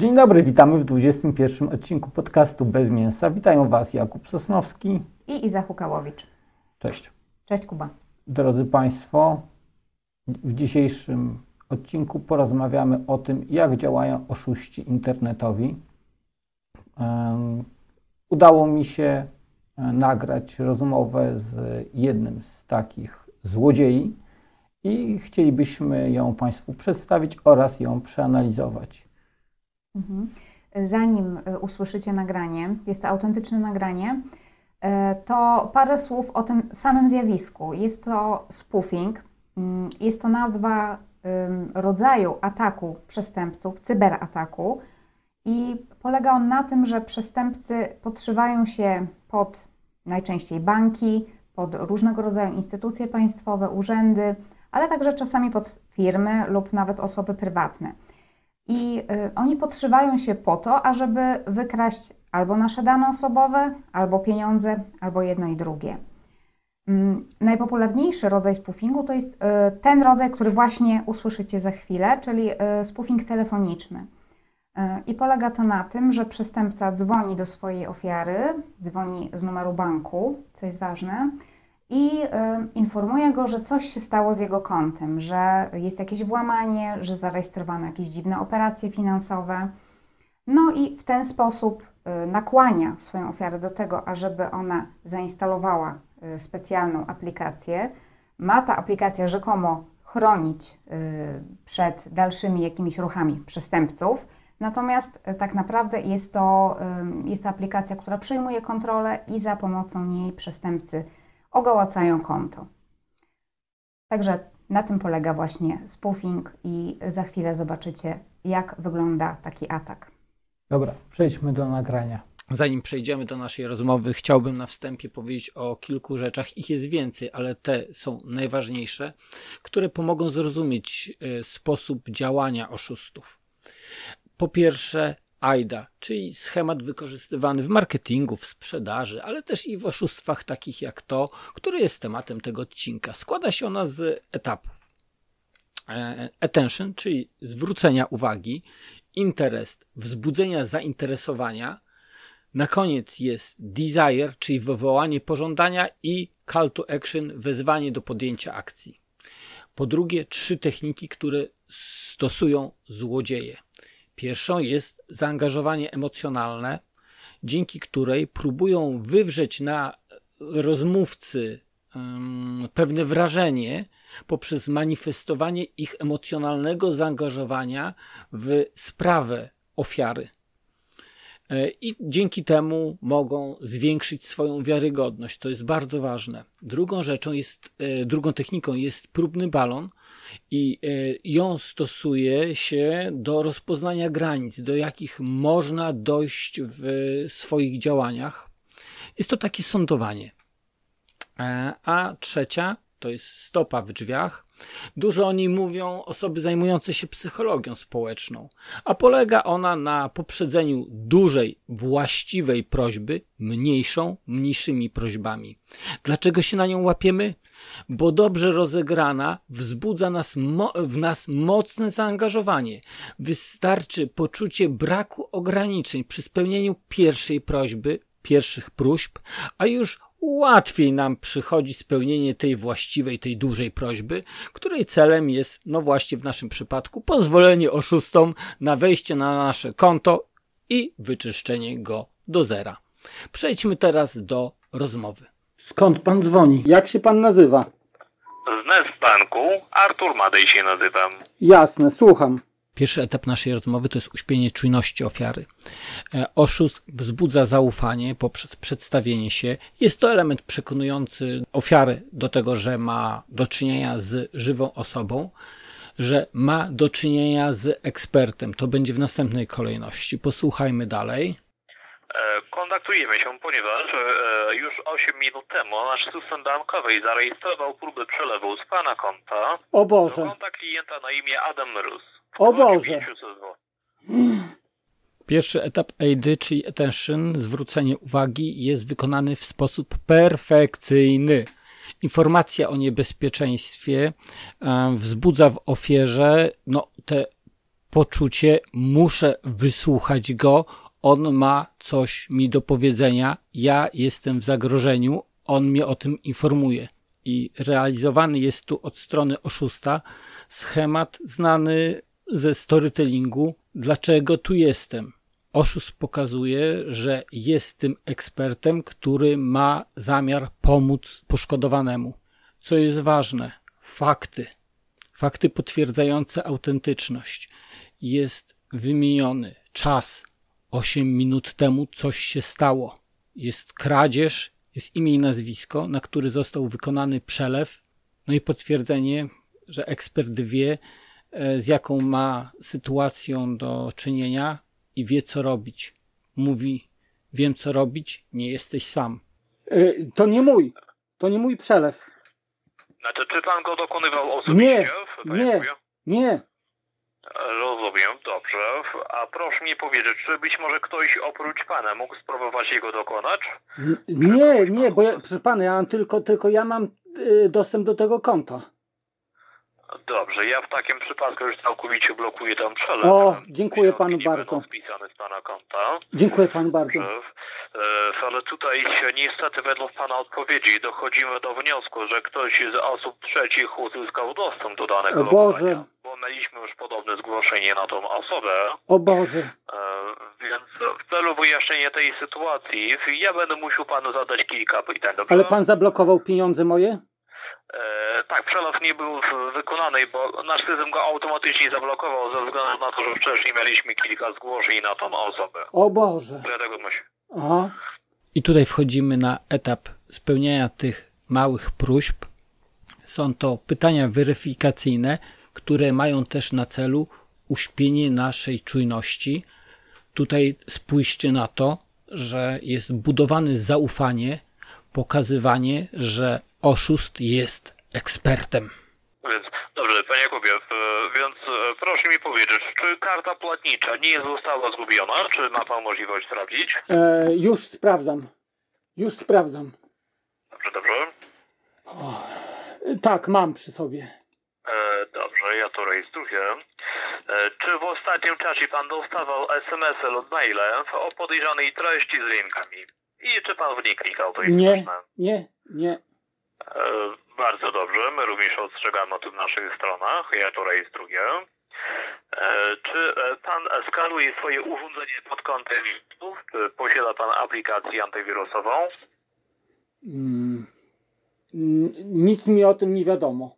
Dzień dobry, witamy w 21 odcinku podcastu Bez Mięsa. Witają Was Jakub Sosnowski i Iza Hukałowicz. Cześć. Cześć Kuba. Drodzy Państwo, w dzisiejszym odcinku porozmawiamy o tym, jak działają oszuści internetowi. Udało mi się e, nagrać rozmowę z jednym z takich złodziei i chcielibyśmy ją Państwu przedstawić oraz ją przeanalizować. Mhm. Zanim e, usłyszycie nagranie, jest to autentyczne nagranie, e, to parę słów o tym samym zjawisku. Jest to spoofing, mm, jest to nazwa rodzaju ataku przestępców, cyberataku i polega on na tym, że przestępcy podszywają się pod najczęściej banki, pod różnego rodzaju instytucje państwowe, urzędy, ale także czasami pod firmy lub nawet osoby prywatne. I y, oni podszywają się po to, ażeby wykraść albo nasze dane osobowe, albo pieniądze, albo jedno i drugie. Mm, najpopularniejszy rodzaj spoofingu to jest y, ten rodzaj, który właśnie usłyszycie za chwilę, czyli y, spoofing telefoniczny. I polega to na tym, że przestępca dzwoni do swojej ofiary, dzwoni z numeru banku, co jest ważne, i y, informuje go, że coś się stało z jego kontem, że jest jakieś włamanie, że zarejestrowano jakieś dziwne operacje finansowe. No i w ten sposób y, nakłania swoją ofiarę do tego, ażeby ona zainstalowała y, specjalną aplikację. Ma ta aplikacja rzekomo chronić przed dalszymi jakimiś ruchami przestępców. Natomiast tak naprawdę jest to, jest to aplikacja, która przejmuje kontrolę i za pomocą niej przestępcy ogołacają konto. Także na tym polega właśnie spoofing i za chwilę zobaczycie, jak wygląda taki atak. Dobra, przejdźmy do nagrania. Zanim przejdziemy do naszej rozmowy, chciałbym na wstępie powiedzieć o kilku rzeczach. Ich jest więcej, ale te są najważniejsze, które pomogą zrozumieć e, sposób działania oszustów. Po pierwsze, AIDA, czyli schemat wykorzystywany w marketingu, w sprzedaży, ale też i w oszustwach takich jak to, które jest tematem tego odcinka. Składa się ona z etapów. E, attention, czyli zwrócenia uwagi, interest, wzbudzenia zainteresowania. Na koniec jest desire, czyli wywołanie pożądania i call to action, wezwanie do podjęcia akcji. Po drugie, trzy techniki, które stosują złodzieje. Pierwszą jest zaangażowanie emocjonalne, dzięki której próbują wywrzeć na rozmówcy pewne wrażenie poprzez manifestowanie ich emocjonalnego zaangażowania w sprawę ofiary. E, I dzięki temu mogą zwiększyć swoją wiarygodność. To jest bardzo ważne. Drugą rzeczą jest, e, drugą techniką jest próbny balon, i e, ją stosuje się do rozpoznania granic, do jakich można dojść w swoich działaniach. Jest to takie sądowanie. E, a trzecia to jest stopa w drzwiach. Dużo o niej mówią osoby zajmujące się psychologią społeczną, a polega ona na poprzedzeniu dużej, właściwej prośby mniejszą, mniejszymi prośbami. Dlaczego się na nią łapiemy? Bo dobrze rozegrana wzbudza nas w nas mocne zaangażowanie. Wystarczy poczucie braku ograniczeń przy spełnieniu pierwszej prośby, pierwszych próśb, a już łatwiej nam przychodzi spełnienie tej właściwej, tej dużej prośby, której celem jest, no właśnie w naszym przypadku, pozwolenie oszustom na wejście na nasze konto i wyczyszczenie go do zera. Przejdźmy teraz do rozmowy. Skąd pan dzwoni? Jak się pan nazywa? Z Nestbanku. Artur Madej się nazywam. Jasne, słucham. Pierwszy etap naszej rozmowy to jest uśpienie czujności ofiary. E, oszust wzbudza zaufanie poprzez przedstawienie się. Jest to element przekonujący ofiary do tego, że ma do czynienia z żywą osobą, że ma do czynienia z ekspertem. To będzie w następnej kolejności. Posłuchajmy dalej. E, kontaktujemy się, ponieważ e, już 8 minut temu nasz system bankowy zarejestrował próbę przelewu z Pana konta o Boże. do konta klienta na imię Adam Rus. O Boże. Pierwszy etap AID, czyli attention, zwrócenie uwagi, jest wykonany w sposób perfekcyjny. Informacja o niebezpieczeństwie wzbudza w ofierze no, te poczucie, muszę wysłuchać go, on ma coś mi do powiedzenia, ja jestem w zagrożeniu, on mnie o tym informuje. I realizowany jest tu od strony oszusta schemat znany ze storytellingu, dlaczego tu jestem. Oszust pokazuje, że jest tym ekspertem, który ma zamiar pomóc poszkodowanemu. Co jest ważne, fakty. Fakty potwierdzające autentyczność. Jest wymieniony czas. 8 minut temu coś się stało. Jest kradzież, jest imię i nazwisko, na który został wykonany przelew, no i potwierdzenie, że ekspert wie, z jaką ma sytuacją do czynienia i wie, co robić. Mówi, wiem, co robić, nie jesteś sam. Y, To nie mój. To nie mój przelew. Znaczy, czy pan go dokonywał osobiście? Nie, nie. Nie. Rozumiem, dobrze. A proszę mi powiedzieć, czy być może ktoś oprócz pana mógł spróbować jego dokonać? N- Nie, nie, bo ja, proszę pana, ja mam tylko, tylko ja mam y, dostęp do tego konta. Dobrze, ja w takim przypadku już całkowicie blokuję tam przelew. O, dziękuję panu bardzo. spisane z pana konta. Dziękuję panu bardzo. E, Ale tutaj się niestety według pana odpowiedzi dochodzimy do wniosku, że ktoś z osób trzecich uzyskał dostęp do danych O Boże. Bo mieliśmy już podobne zgłoszenie na tą osobę. O Boże. E, Więc w celu wyjaśnienia tej sytuacji ja będę musiał panu zadać kilka pytań, dobrze? Ale pan zablokował pieniądze moje? E, tak, przelew nie był w- wykonany, bo nasz system go automatycznie zablokował ze względu na to, że wcześniej mieliśmy kilka zgłoszeń na tą osobę. O Boże. Dlatego myślę. Aha. I tutaj wchodzimy na etap spełniania tych małych próśb. Są to pytania weryfikacyjne, które mają też na celu uśpienie naszej czujności. Tutaj spójrzcie na to, że jest budowane zaufanie, pokazywanie, że oszust jest ekspertem. Więc dobrze, panie Jakubie, e, więc e, proszę mi powiedzieć, czy karta płatnicza nie została zgubiona? Czy ma pan możliwość sprawdzić? E, już sprawdzam. Już sprawdzam. Dobrze, dobrze. E, tak, mam przy sobie. E, dobrze, ja to rejestruję. E, czy w ostatnim czasie pan dostawał SMS-y lub maile o podejrzanej treści z linkami? I czy pan w nie klikał? To jest Nie, ważne. nie, nie. E, bardzo dobrze, my również ostrzegamy o tym na naszych stronach, ja to rejestruję. E, czy e, pan skanuje swoje urządzenie pod kątem wirusów? Czy posiada pan aplikację antywirusową? Mm. Mm, Nic mi o tym nie wiadomo.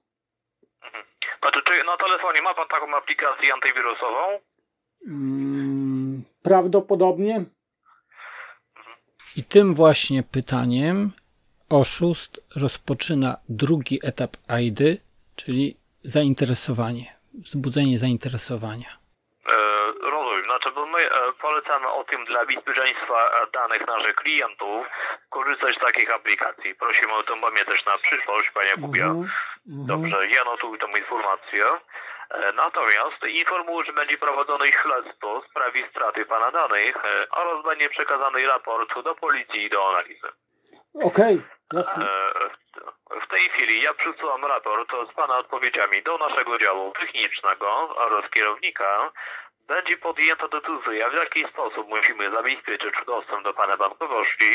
Znaczy, czy na telefonie ma pan taką aplikację antywirusową? Mm, Prawdopodobnie. I tym właśnie pytaniem oszust rozpoczyna drugi etap AIDy, czyli zainteresowanie, wzbudzenie zainteresowania. E, rozumiem, znaczy, bo my e, polecamy o tym dla bezpieczeństwa danych naszych klientów korzystać z takich aplikacji. Prosimy o tym pamiętać na przyszłość, panie Kubie. Mhm, mhm. Dobrze, ja notuję tą informację. E, Natomiast informuję, że będzie prowadzone śledztwo w sprawie straty pana danych oraz będzie przekazany raport do policji do analizy. Okej, jasne. E, W tej chwili ja przesyłam raport z pana odpowiedziami do naszego działu technicznego oraz kierownika. Będzie podjęta decyzja, w jaki sposób musimy zabezpieczyć dostęp do pana bankowości,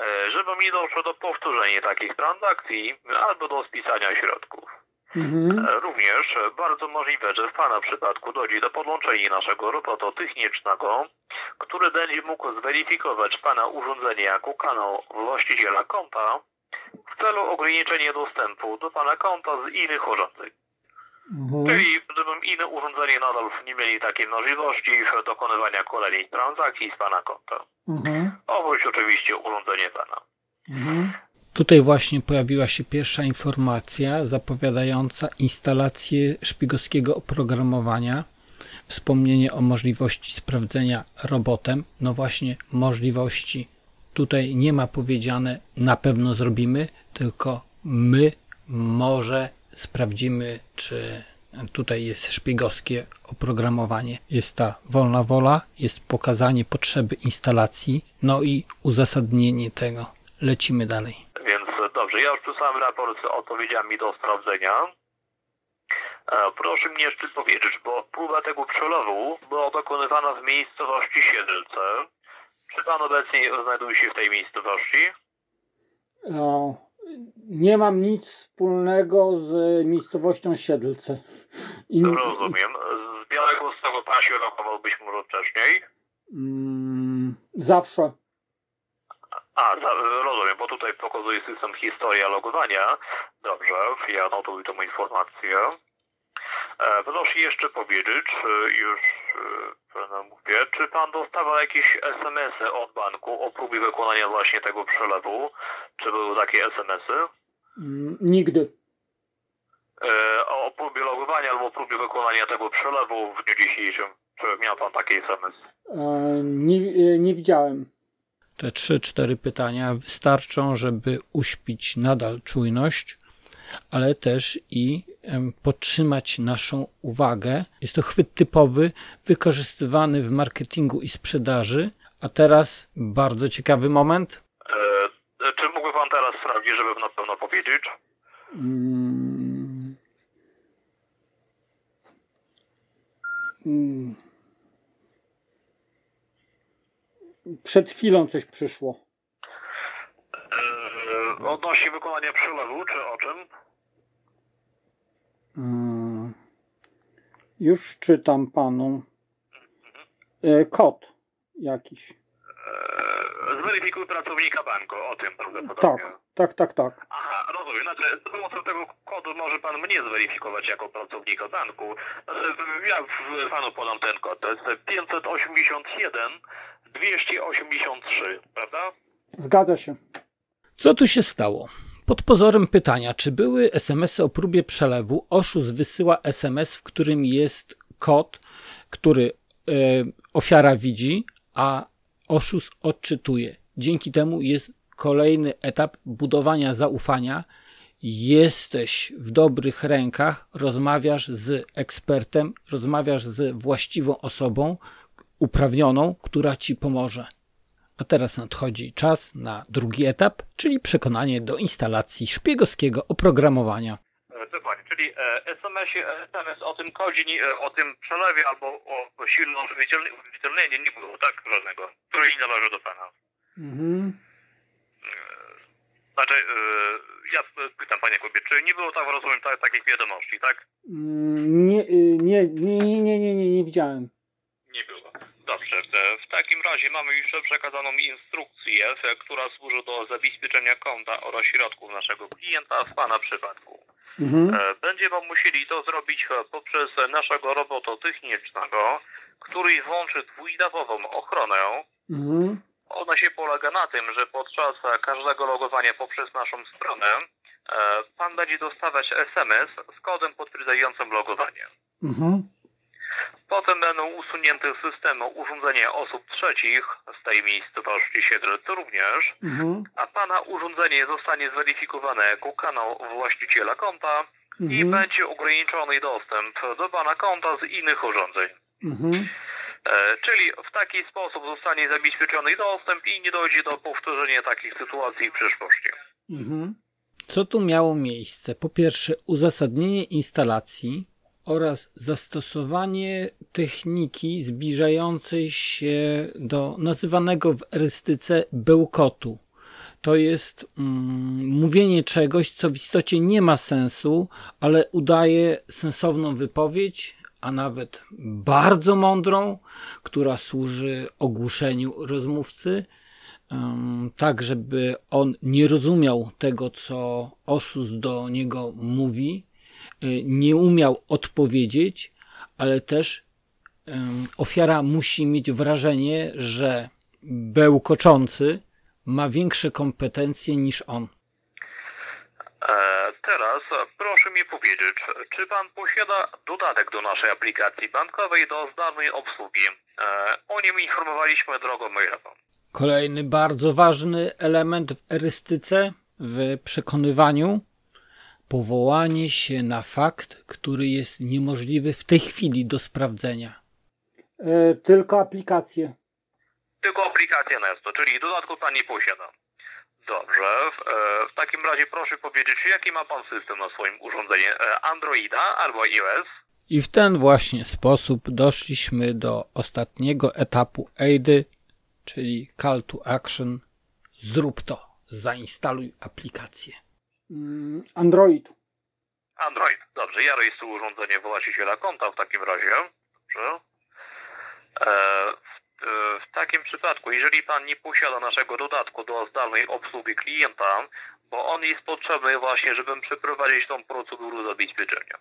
e, żeby nie doszło do powtórzenia takich transakcji albo do spisania środków. Mhm. E, Również bardzo możliwe, że w Pana przypadku dojdzie do podłączenia naszego robotu technicznego, który będzie mógł zweryfikować Pana urządzenie jako kanał właściciela konta w celu ograniczenia dostępu do Pana konta z innych urządzeń. Mhm. Czyli gdybym inne urządzenie nadal nie mieli takiej możliwości dokonywania kolejnych transakcji z Pana konta. Mhm. Oprócz oczywiście urządzenie Pana. Mhm. Tutaj właśnie pojawiła się pierwsza informacja zapowiadająca instalację szpiegowskiego oprogramowania, wspomnienie o możliwości sprawdzenia robotem. No właśnie, możliwości tutaj nie ma powiedziane na pewno zrobimy, tylko my może sprawdzimy, czy tutaj jest szpiegowskie oprogramowanie. Jest ta wolna wola, jest pokazanie potrzeby instalacji, no i uzasadnienie tego. Lecimy dalej. Więc dobrze, ja już przysłałem raport z odpowiedziami do sprawdzenia. Proszę mi jeszcze powiedzieć, bo próba tego przelewu była dokonywana w miejscowości Siedlce. Czy pan obecnie znajduje się w tej miejscowości? No, nie mam nic wspólnego z miejscowością Siedlce. I, Rozumiem. Z Białego Stoku pan się może wcześniej? mm, zawsze. A, rozumiem, bo tutaj pokazuje system historia logowania. Dobrze, ja notuję tą informację. E, proszę jeszcze powiedzieć, e, już e, mówię, czy pan dostawał jakieś SMS-y od banku o próbie wykonania właśnie tego przelewu? Czy były takie SMS-y? Mm, nigdy. E, o próbie logowania albo próbie wykonania tego przelewu w dniu dzisiejszym. Czy miał pan taki SMS? E, nie, e, nie widziałem. Te trzy, cztery pytania wystarczą, żeby uśpić nadal czujność, ale też i podtrzymać naszą uwagę. Jest to chwyt typowy, wykorzystywany w marketingu i sprzedaży. A teraz bardzo ciekawy moment. E, e, czy mógłby pan teraz sprawdzić, żeby na pewno powiedzieć? Mm. Mm. Przed chwilą coś przyszło. Odnośnie wykonania przelewu, czy o czym? Mm. Już czytam panu. E, Kod jakiś. E, Zweryfikuj pracownika banku, o tym prawdopodobnie. Tak, tak, tak, tak. Aha, rozumiem. Znaczy, z pomocą tego kodu może pan mnie zweryfikować jako pracownika banku. Znaczy, ja w- panu podam ten kod. To jest 581 283, prawda? Zgadza się. Co tu się stało? Pod pozorem pytania, czy były SMS-y o próbie przelewu, oszust wysyła SMS, w którym jest kod, który e, ofiara widzi, a oszust odczytuje. Dzięki temu jest kolejny etap budowania zaufania. Jesteś w dobrych rękach, rozmawiasz z ekspertem, rozmawiasz z właściwą osobą, uprawnioną, która ci pomoże. A teraz nadchodzi czas na drugi etap, czyli przekonanie do instalacji szpiegowskiego oprogramowania. E, Dokładnie, czyli e, SMS, SMS o tym kodzie, e, o tym przelewie albo o, silnym uwierzytelnieniu nie było, tak? Żadnego, który nie należy do pana. Mhm. Znaczy, e, ja pytam panie Kubie, czy nie było tam, rozumiem, ta, takich wiadomości, tak? Mm, Nie, y, nie, nie, nie, nie, nie, nie, nie widziałem. Dobrze, w takim razie mamy już przekazaną instrukcję, która służy do zabezpieczenia konta oraz środków naszego klienta w Pana przypadku. Mhm. E, Będziemy musieli to zrobić e, poprzez naszego robota technicznego, który włączy dwuetapową ochronę. Mhm. Ona się polega na tym, że podczas każdego logowania poprzez naszą stronę e, Pan będzie dostawać SMS z kodem potwierdzającym logowanie. Mhm. Potem będą usunięte z systemu urządzenia osób trzecich z tej miejscowości Siedlec również, Mhm. a Pana urządzenie zostanie zweryfikowane jako kanał właściciela konta i Mhm. będzie ograniczony dostęp do Pana konta z innych urządzeń. Mhm. E, czyli w taki sposób zostanie zabezpieczony dostęp i nie dojdzie do powtórzenia takich sytuacji w przyszłości. Mhm. Co tu miało miejsce? Po pierwsze, uzasadnienie instalacji oraz zastosowanie techniki zbliżającej się do nazywanego w erystyce bełkotu. To jest mm, mówienie czegoś, co w istocie nie ma sensu, ale udaje sensowną wypowiedź, a nawet bardzo mądrą, która służy ogłuszeniu rozmówcy, em, tak żeby on nie rozumiał tego, co oszust do niego mówi, nie umiał odpowiedzieć, ale też ofiara musi mieć wrażenie, że bełkoczący ma większe kompetencje niż on. E, teraz e, proszę mi powiedzieć, czy Pan posiada dodatek do naszej aplikacji bankowej do zdalnej obsługi? E, o nim informowaliśmy drogą mailową. Kolejny bardzo ważny element w erystyce, w przekonywaniu, powołanie się na fakt, który jest niemożliwy w tej chwili do sprawdzenia. E, tylko aplikacje. Tylko aplikacja Nesto, czyli dodatku Pan nie posiada. Dobrze. W, e, w takim razie proszę powiedzieć, jaki ma pan system na swoim urządzeniu? E, Androida albo iOS? I w ten właśnie sposób doszliśmy do ostatniego etapu EIDY, czyli Call to Action. Zrób to, zainstaluj aplikację. Mm, Android. Android. Dobrze, ja rejestruję urządzenie właściciela konta w takim razie. Dobrze. E, w, e, w takim przypadku, jeżeli pan nie posiada naszego dodatku do zdalnej obsługi klienta, bo on jest potrzebny właśnie, żeby przeprowadzić tą procedurę zabezpieczenia.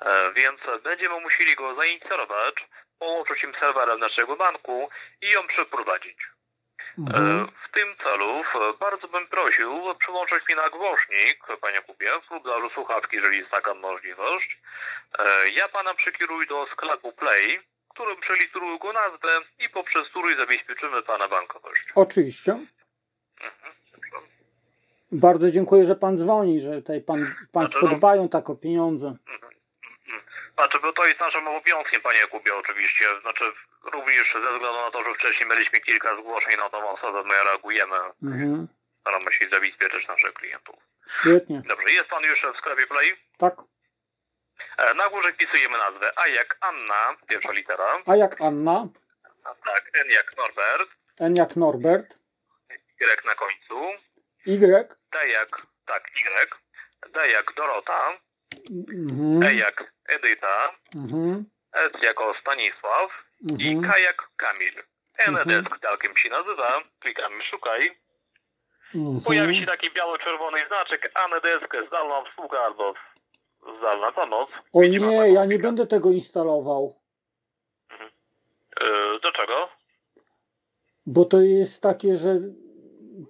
E, więc będziemy musieli go zainstalować, połączyć im serwerem naszego banku i ją przeprowadzić. Mhm. E, w tym celu bardzo bym prosił przyłączyć mi na głośnik, panie Kubie, lub do słuchawki, jeżeli jest taka możliwość. E, ja pana przekieruję do sklepu Play, którym przeliteruję go nazwę i poprzez który zabezpieczymy pana bankowość. Oczywiście. Mhm. Bardzo dziękuję, że pan dzwoni, że tutaj pan, państwo znaczy, no- dbają tak o pieniądze. Mhm. Znaczy, bo to jest naszym obowiązkiem, panie Kubie, oczywiście. Znaczy, również ze względu na to, że wcześniej mieliśmy kilka zgłoszeń na tą osobę, my reagujemy, Mhm. staramy się zabezpieczyć naszych klientów. Świetnie. Dobrze, jest pan już w sklepie Play? Tak. E, Na górze wpisujemy nazwę A jak Anna, pierwsza litera. A jak Anna, A Tak, N jak Norbert, N jak Norbert, Y na końcu, Y, D jak, tak, Y, D jak Dorota, mhm. E jak Edyta, Mhm. S jako Stanisław i Mhm. K jak Kamil. Mhm. N-desk takim się nazywa, klikamy szukaj. Pojawi się Mhm. taki biało-czerwony znaczek N-desk, zdalna obsługa albo zdalna pomoc. O nie, ja nie będę tego instalował, E, Do czego? bo to jest takie, że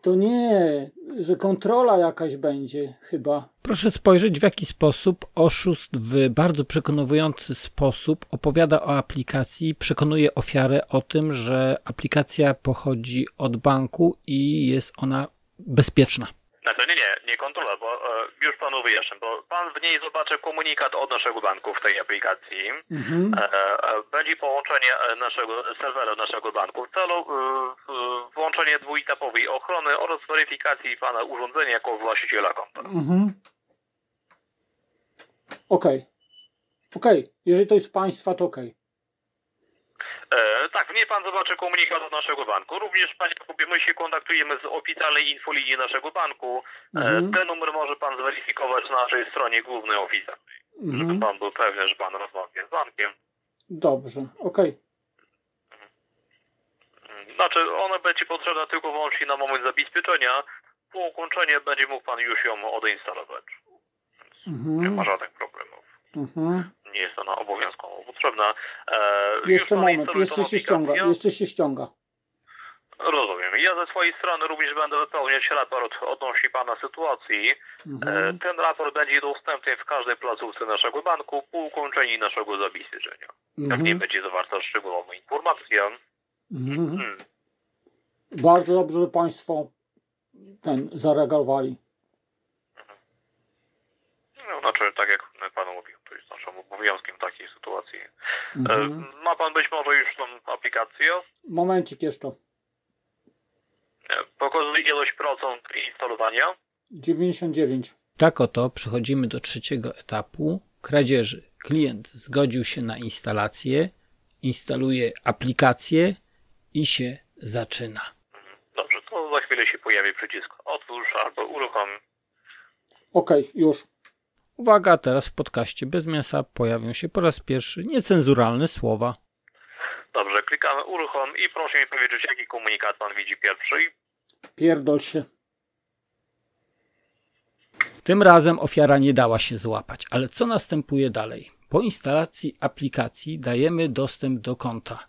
to nie, że kontrola jakaś będzie chyba. Proszę spojrzeć, w jaki sposób oszust w bardzo przekonujący sposób opowiada o aplikacji, przekonuje ofiarę o tym, że aplikacja pochodzi od banku i jest ona bezpieczna. Znaczy nie, nie, nie kontrola, bo e, już panu wyjaśnię, bo pan w niej zobaczy komunikat od naszego banku w tej aplikacji. Mhm. E, e, będzie połączenie e, naszego serwera naszego banku w celu e, e, włączenia dwuetapowej ochrony oraz weryfikacji pana urządzenia jako właściciela konta. Mhm. Okej. Okej, jeżeli to jest państwa, to okej. E, tak, w niej pan zobaczy komunikat od naszego banku. Również panie Jakubie, my się kontaktujemy z oficjalnej infolinii naszego banku. E, Mhm. ten numer może pan zweryfikować na naszej stronie głównej oficjalnej, żeby Mhm. pan był pewny, że pan rozmawia z bankiem. Dobrze, okej. Znaczy, ona będzie potrzebna tylko wyłącznie na moment zabezpieczenia. Po ukończeniu będzie mógł pan już ją odinstalować. Nie Mhm. ma żadnych problemów. Mhm. Nie jest ona obowiązkowo potrzebna. E, Jeszcze moment, jeszcze się ściąga, jeszcze się ściąga. Rozumiem. Ja ze swojej strony również będę wypełniać raport odnośnie pana sytuacji. E, Mhm. ten raport będzie dostępny w każdej placówce naszego banku po ukończeniu naszego zabezpieczenia. Jak nie Mhm. będzie zawarta szczegółowa informacja. Mhm. Hmm. Bardzo dobrze, że państwo ten zareagowali. No, znaczy, tak jak panu mówiłem, jest naszym obowiązkiem w takiej sytuacji. E, Mhm. ma pan być może już tą aplikację? Momencik jeszcze. E, Pokazuje ilość procent instalowania. 99. Tak oto przechodzimy do trzeciego etapu kradzieży. Klient zgodził się na instalację, instaluje aplikację i się zaczyna. Dobrze, to za chwilę się pojawi przycisk otwórz albo uruchom. Okej, już. Uwaga, teraz w podcaście bez mięsa pojawią się po raz pierwszy niecenzuralne słowa. Dobrze, klikamy uruchom i proszę mi powiedzieć, jaki komunikat pan widzi pierwszy. Pierdol się. Tym razem ofiara nie dała się złapać, ale co następuje dalej? Po instalacji aplikacji dajemy dostęp do konta.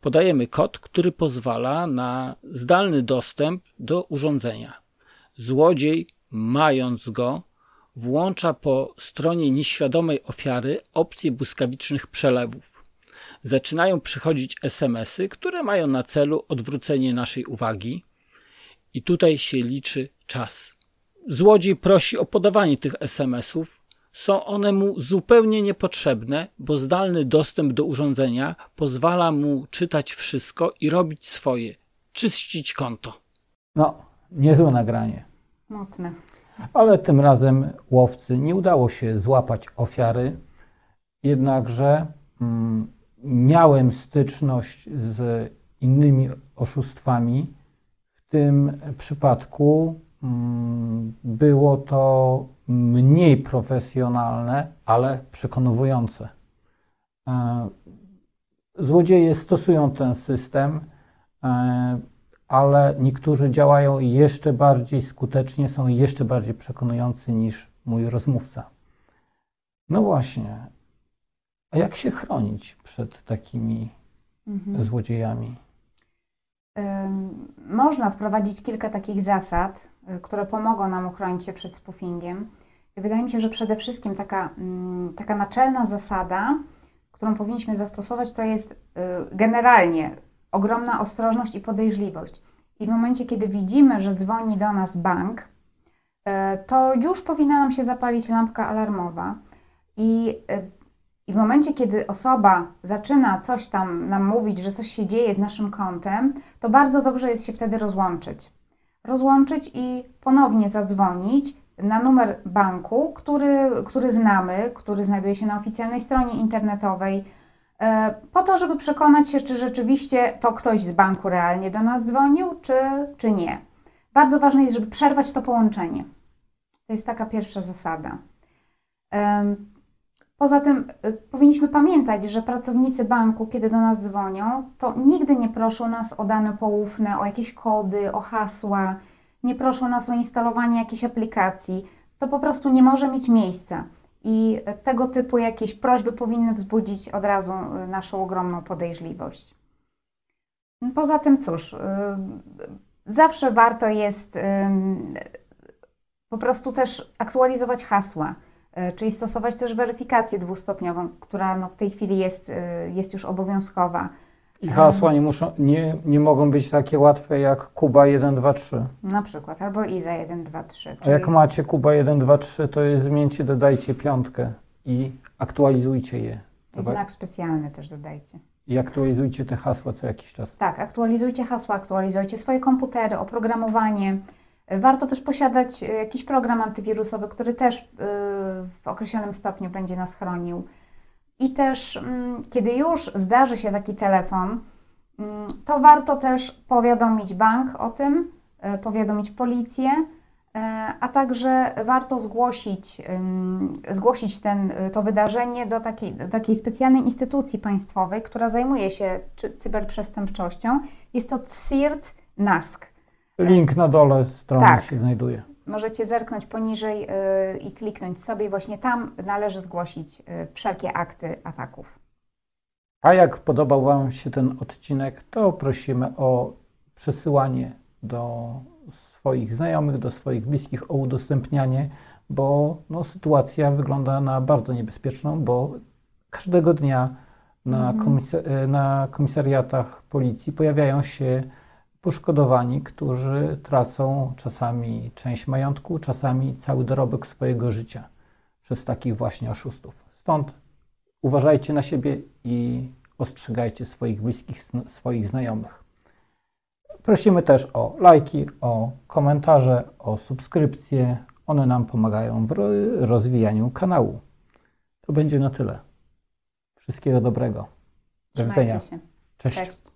Podajemy kod, który pozwala na zdalny dostęp do urządzenia. Złodziej, mając go, włącza po stronie nieświadomej ofiary opcję błyskawicznych przelewów. Zaczynają przychodzić SMS-y, które mają na celu odwrócenie naszej uwagi, i tutaj się liczy czas. Złodziej prosi o podawanie tych SMS-ów. Są one mu zupełnie niepotrzebne, bo zdalny dostęp do urządzenia pozwala mu czytać wszystko i robić swoje, czyścić konto. No, niezłe nagranie. Mocne. Ale tym razem łowcy nie udało się złapać ofiary, jednakże mm, miałem styczność z innymi oszustwami. W tym przypadku mm, było to mniej profesjonalne, ale przekonujące. E, Złodzieje stosują ten system, e, ale niektórzy działają jeszcze bardziej skutecznie, są jeszcze bardziej przekonujący niż mój rozmówca. No właśnie. A jak się chronić przed takimi Mhm. złodziejami? Można wprowadzić kilka takich zasad, y, które pomogą nam uchronić się przed spoofingiem. Wydaje mi się, że przede wszystkim taka, mm, taka naczelna zasada, którą powinniśmy zastosować, to jest y, generalnie ogromna ostrożność i podejrzliwość. I w momencie, kiedy widzimy, że dzwoni do nas bank, y, to już powinna nam się zapalić lampka alarmowa. I, y, I w momencie, kiedy osoba zaczyna coś tam nam mówić, że coś się dzieje z naszym kontem, to bardzo dobrze jest się wtedy rozłączyć. Rozłączyć i ponownie zadzwonić na numer banku, który, który znamy, który znajduje się na oficjalnej stronie internetowej, e, po to, żeby przekonać się, czy rzeczywiście to ktoś z banku realnie do nas dzwonił, czy, czy nie. Bardzo ważne jest, żeby przerwać to połączenie. To jest taka pierwsza zasada. Poza tym y, powinniśmy pamiętać, że pracownicy banku, kiedy do nas dzwonią, to nigdy nie proszą nas o dane poufne, o jakieś kody, o hasła, nie proszą nas o instalowanie jakiejś aplikacji. To po prostu nie może mieć miejsca. I y, tego typu jakieś prośby powinny wzbudzić od razu y, naszą ogromną podejrzliwość. Poza tym, cóż, y, zawsze warto jest ym, po prostu też aktualizować hasła. Czyli stosować też weryfikację dwustopniową, która no w tej chwili jest, jest już obowiązkowa. I hasła nie, muszą, nie, nie mogą być takie łatwe jak Kuba 1, 2, 3. Na przykład, albo IZA 1, 2, 3. A jak macie Kuba 1, 2, 3, to je zmieńcie, dodajcie piątkę i aktualizujcie je. I znak specjalny też dodajcie. I aktualizujcie te hasła co jakiś czas. Tak, aktualizujcie hasła, aktualizujcie swoje komputery, oprogramowanie. Warto też posiadać e, jakiś program antywirusowy, który też y, w określonym stopniu będzie nas chronił. I też, mm, kiedy już zdarzy się taki telefon, mm, to warto też powiadomić bank o tym, e, powiadomić policję, e, a także warto zgłosić, zgłosić ten, to wydarzenie do takiej, do takiej specjalnej instytucji państwowej, która zajmuje się cyberprzestępczością. Jest to CIRT NASK. Link na dole strony Tak. się znajduje. Możecie zerknąć poniżej y, i kliknąć sobie. Właśnie tam należy zgłosić y, wszelkie akty ataków. A jak podobał Wam się ten odcinek, to prosimy o przesyłanie do swoich znajomych, do swoich bliskich o udostępnianie, bo no, sytuacja wygląda na bardzo niebezpieczną, bo każdego dnia na, Mhm. komisa- e, na komisariatach policji pojawiają się poszkodowani, którzy tracą czasami część majątku, czasami cały dorobek swojego życia przez takich właśnie oszustów. Stąd uważajcie na siebie i ostrzegajcie swoich bliskich, swoich znajomych. Prosimy też o lajki, o komentarze, o subskrypcje. One nam pomagają w ro- rozwijaniu kanału. To będzie na tyle. Wszystkiego dobrego. Do widzenia. Trzymajcie się. Cześć. Cześć.